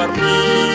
barriga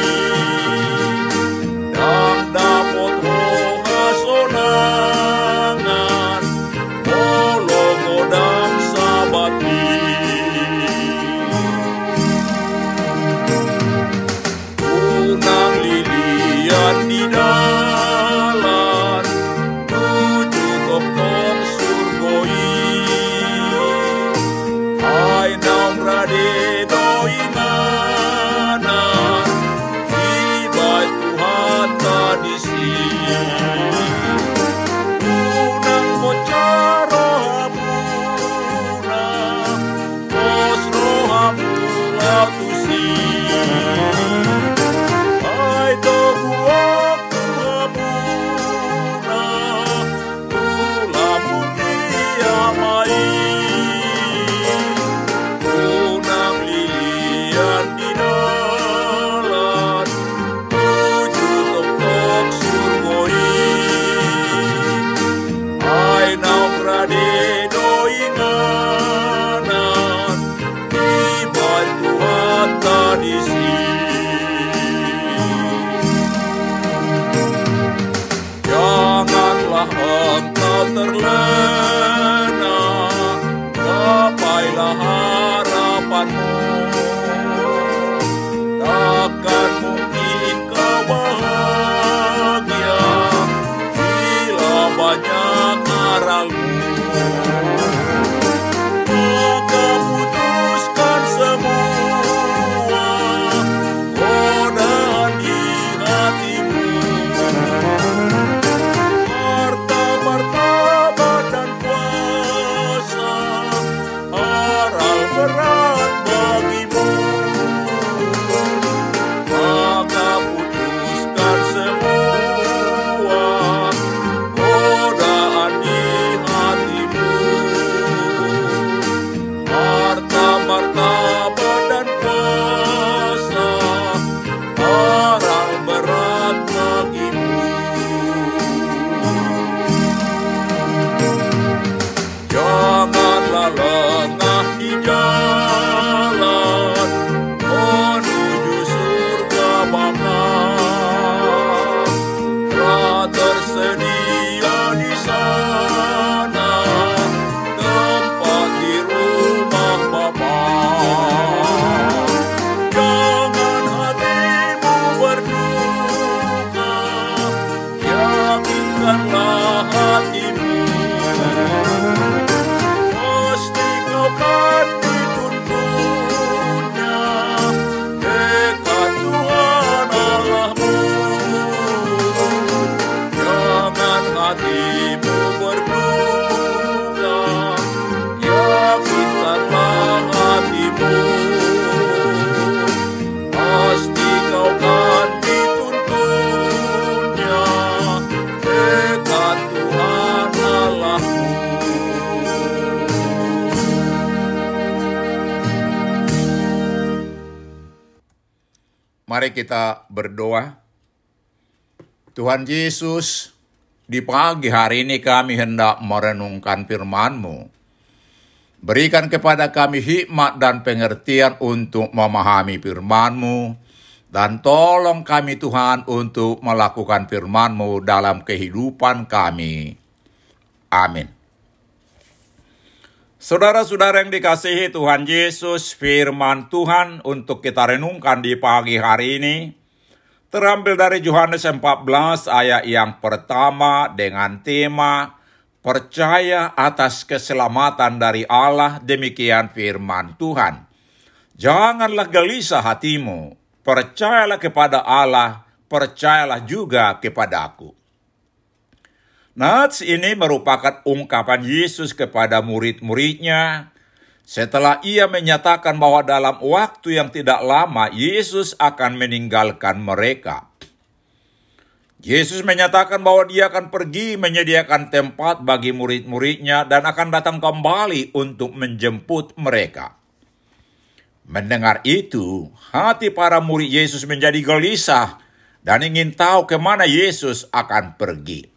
darle. Mari kita berdoa. Tuhan Yesus, di pagi hari ini kami hendak merenungkan firman-Mu. Berikan kepada kami hikmat dan pengertian untuk memahami firman-Mu, dan tolong kami Tuhan untuk melakukan firman-Mu dalam kehidupan kami. Amin. Saudara-saudara yang dikasihi Tuhan Yesus, firman Tuhan untuk kita renungkan di pagi hari ini terambil dari Yohanes 14 ayat yang pertama dengan tema percaya atas keselamatan dari Allah demikian firman Tuhan. Janganlah gelisah hatimu, percayalah kepada Allah, percayalah juga kepada aku. Nats ini merupakan ungkapan Yesus kepada murid-muridnya setelah ia menyatakan bahwa dalam waktu yang tidak lama Yesus akan meninggalkan mereka. Yesus menyatakan bahwa dia akan pergi menyediakan tempat bagi murid-muridnya dan akan datang kembali untuk menjemput mereka. Mendengar itu, hati para murid Yesus menjadi gelisah dan ingin tahu ke mana Yesus akan pergi.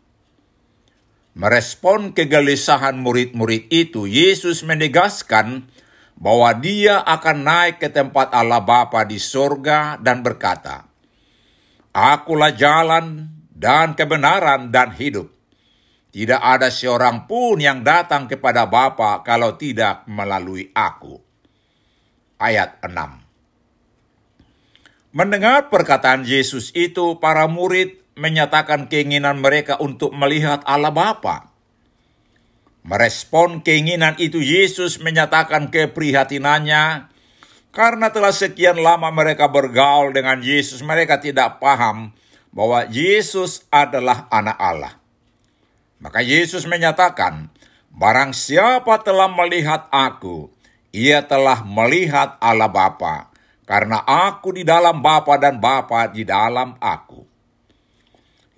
Merespon kegelisahan murid-murid itu, Yesus menegaskan bahwa dia akan naik ke tempat Allah Bapa di sorga dan berkata, Akulah jalan dan kebenaran dan hidup. Tidak ada seorang pun yang datang kepada Bapa kalau tidak melalui aku. Ayat 6 Mendengar perkataan Yesus itu, para murid menyatakan keinginan mereka untuk melihat Allah Bapa. Merespon keinginan itu Yesus menyatakan keprihatinannya karena telah sekian lama mereka bergaul dengan Yesus, mereka tidak paham bahwa Yesus adalah anak Allah. Maka Yesus menyatakan, barang siapa telah melihat aku, ia telah melihat Allah Bapa, karena aku di dalam Bapa dan Bapa di dalam aku.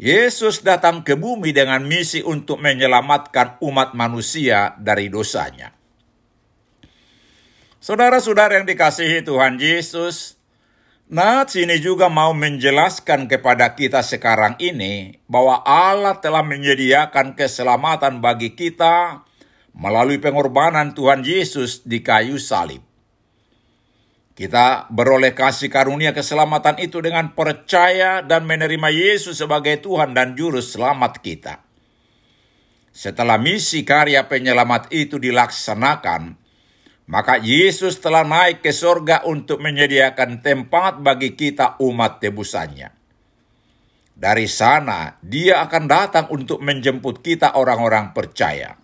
Yesus datang ke bumi dengan misi untuk menyelamatkan umat manusia dari dosanya. Saudara-saudara yang dikasihi Tuhan Yesus, Nats ini juga mau menjelaskan kepada kita sekarang ini bahwa Allah telah menyediakan keselamatan bagi kita melalui pengorbanan Tuhan Yesus di kayu salib. Kita beroleh kasih karunia keselamatan itu dengan percaya dan menerima Yesus sebagai Tuhan dan Juru Selamat kita. Setelah misi karya penyelamat itu dilaksanakan, maka Yesus telah naik ke sorga untuk menyediakan tempat bagi kita umat tebusannya. Dari sana, dia akan datang untuk menjemput kita orang-orang percaya.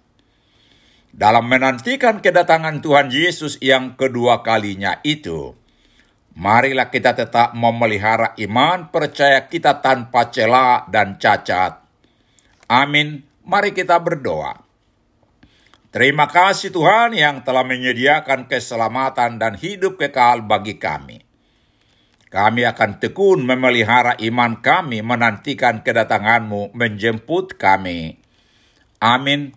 Dalam menantikan kedatangan Tuhan Yesus yang kedua kalinya itu, marilah kita tetap memelihara iman percaya kita tanpa celah dan cacat. Amin. Mari kita berdoa. Terima kasih Tuhan yang telah menyediakan keselamatan dan hidup kekal bagi kami. Kami akan tekun memelihara iman kami menantikan kedatanganmu menjemput kami. Amin.